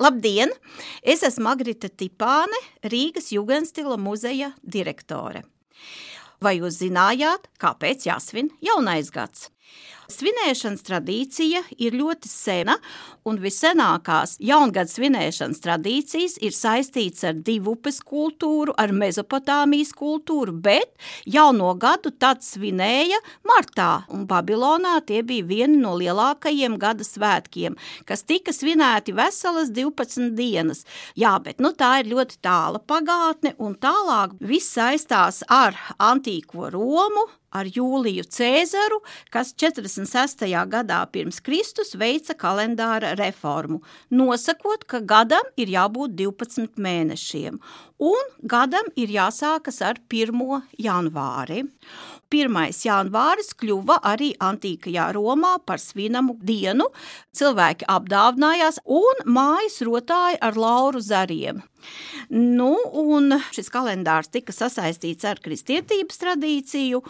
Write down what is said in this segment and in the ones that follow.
Labdien! Es esmu Magrita Tipāne, Rīgas Jugendstila muzeja direktore. Vai jūs zinājāt, kāpēc jāsvin jaunais gads? Svinēšanas tradīcija ir ļoti sena, un vissenākās jaungada svinēšanas tradīcijas ir saistītas ar divupes kultūru, ar Mezopotāmijas kultūru, bet jauno gadu tad svinēja martā, un Babilonā tie bija vieni no lielākajiem gada svētkiem, kas tika svinēti veselas 12 dienas. Jā, bet nu, tā ir ļoti tāla pagātne, un tālāk viss saistās ar antīko Romu, ar Jūliju Cēzaru, kas 46. gadā pirms Kristus veica kalendāra reformu, nosakot, ka gadam ir jābūt 12 mēnešiem, un gadam ir jāsākas ar 1. janvāri. 1. janvāris kļuva arī antīkajā Romā par svinamu dienu. Cilvēki apdāvinājās un mājas rotāja ar lauru zariem. Nu, un šis kalendārs tika sasaistīts ar kristietības tradīciju,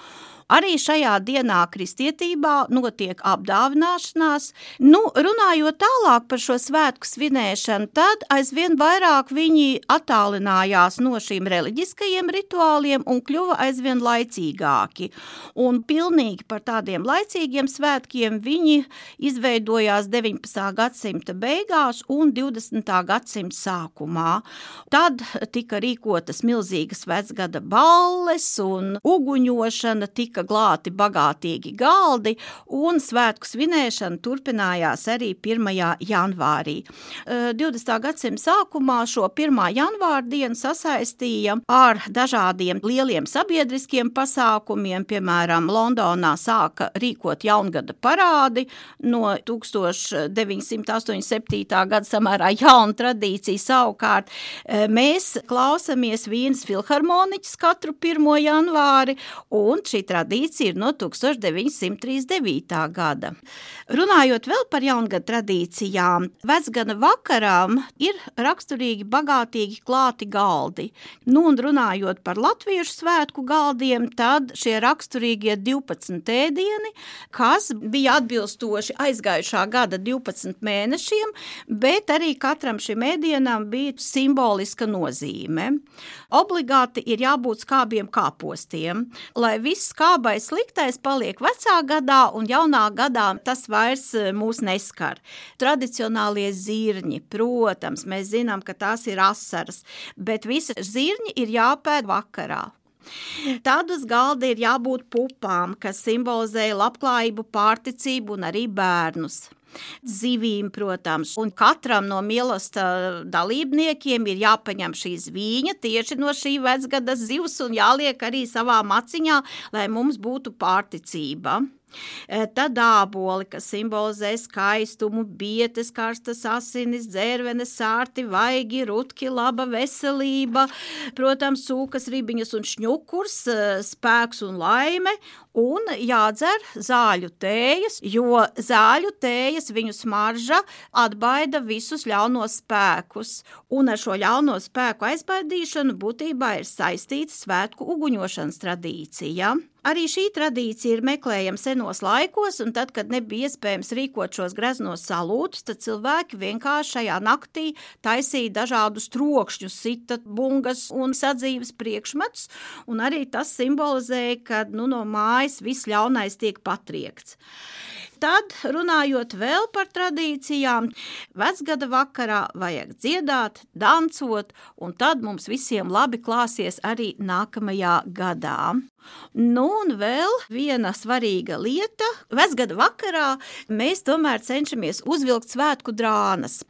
Arī šajā dienā kristietībā notiek apdāvināšanās. Nu, runājot tālāk par šo svētku svinēšanu, tad aizvien vairāk viņi attālinājās no šīm reliģiskajiem rituāliem un kļuva aizvien laicīgāki. Un pilnīgi par tādiem laicīgiem svētkiem viņi izveidojās 19. gadsimta beigās un 20. gadsimta sākumā. Tad tika rīkotas milzīgas vecgada balles un uguņošana tika glāti bagātīgi galdi, un svētku svinēšana turpinājās arī 1. janvārī. 20. gadsimta sākumā šo 1. janvāra dienu sasaistīja ar dažādiem lieliem sabiedriskiem pasākumiem, piemēram, Londonā sāka rīkot jaungada parādi no 1987. gada samērā jauna tradīcija savukārt. Mēs klausamies Vīnas filharmoniķis katru 1. janvāri, un šī tradīcija ir no 1939. gada. Runājot vēl par jaungada tradīcijām, vecgada vakarām ir raksturīgi bagātīgi klāti galdi. Nu, un runājot par latviešu svētku galdiem, tad šie raksturīgie 12 ēdieni, kas bija atbilstoši aizgājušā gada 12 mēnešiem, bet arī katram šim ēdienam bija simboliska nozīme. Obligāti ir jābūt skābiem kāpostiem, lai viss skābs labais, sliktais paliek vecā gadā, un jaunā gadā tas vairs eh, mūs neskar. Tradicionālie zirņi, protams, mēs zinām, ka tās ir asaras, bet visi zirņi ir jāpēd vakarā. Tad uz galda ir jābūt pupām, kas simbolizē labklājību, pārticību un arī bērnus zivīm, protams. Un katram no mīlestības dalībniekiem ir jāpaņem šī zvīņa tieši no šī vecgada zivs un jāliek arī savā maciņā, lai mums būtu pārticība. E, tad āboli, kas simbolizē skaistumu, bietes, karstas asinis, dzērvenes, sārti, vaigi, rutki, laba veselība, protams, sūkas, ribiņas un šņukurs, e, spēks un laime, un jādzer zāļu tējas, jo zāļu tējas viņu smarža atbaida visus ļaunos spēkus, un ar šo ļauno spēku aizbaidīšanu būtībā ir saistīta svētku uguņošanas tradīcija. Arī šī tradīcija ir meklējama senos laikos, un tad, kad nebija iespējams rīkot šos greznos salūtus, tad cilvēki vienkārši šajā naktī taisīja dažādus trokšņus, sita bungas un sadzīves priekšmetus, un arī tas simbolizēja, ka nu, no mājas viss ļaunais tiek patriekts. Tad, runājot vēl par tradīcijām, vecgada vakarā vajag dziedāt, dancot, un tad mums visiem labi klāsies arī nākamajā gadā. Nu, un vēl viena svarīga lieta. Vecgada vakarā mēs tomēr cenšamies uzvilkt svētku drānas.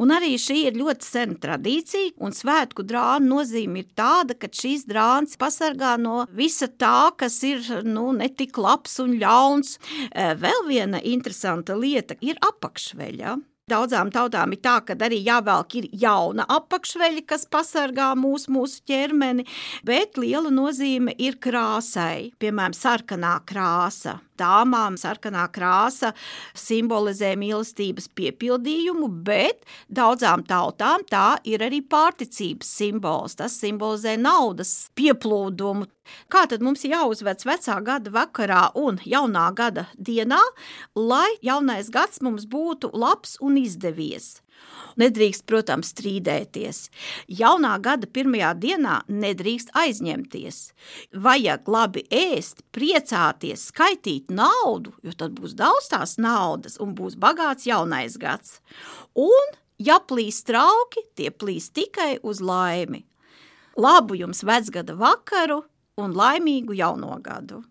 Un arī šī ir ļoti sena tradīcija, un svētku drāna nozīme ir tāda, ka šīs drānas pasargā no visa tā, kas ir nu, netik labs un ļauns. Vēl viena interesanta lieta ir apakšveļa. Daudzām tautām ir tā, ka arī jāvelk ir jauna apakšveļa, kas pasargā mūsu, mūsu ķermeni, bet liela nozīme ir krāsai, piemēram, sarkanā krāsa dāmām sarkanā krāsa simbolizē mīlestības piepildījumu, bet daudzām tautām tā ir arī pārticības simbols. Tas simbolizē naudas pieplūdumu. Kā tad mums jāuzvec vecā gada vakarā un jaunā gada dienā, lai jaunais gads mums būtu labs un izdevies? Nedrīkst, protams, strīdēties. Jaunā gada pirmajā dienā nedrīkst aizņemties. Vajag labi ēst, priecāties, skaitīt naudu, jo tad būs daudz tās naudas un būs bagāts jaunais gads. Un, ja plīs trauki, tie plīs tikai uz laimi. Labu jums vecgada vakaru un laimīgu jauno gadu!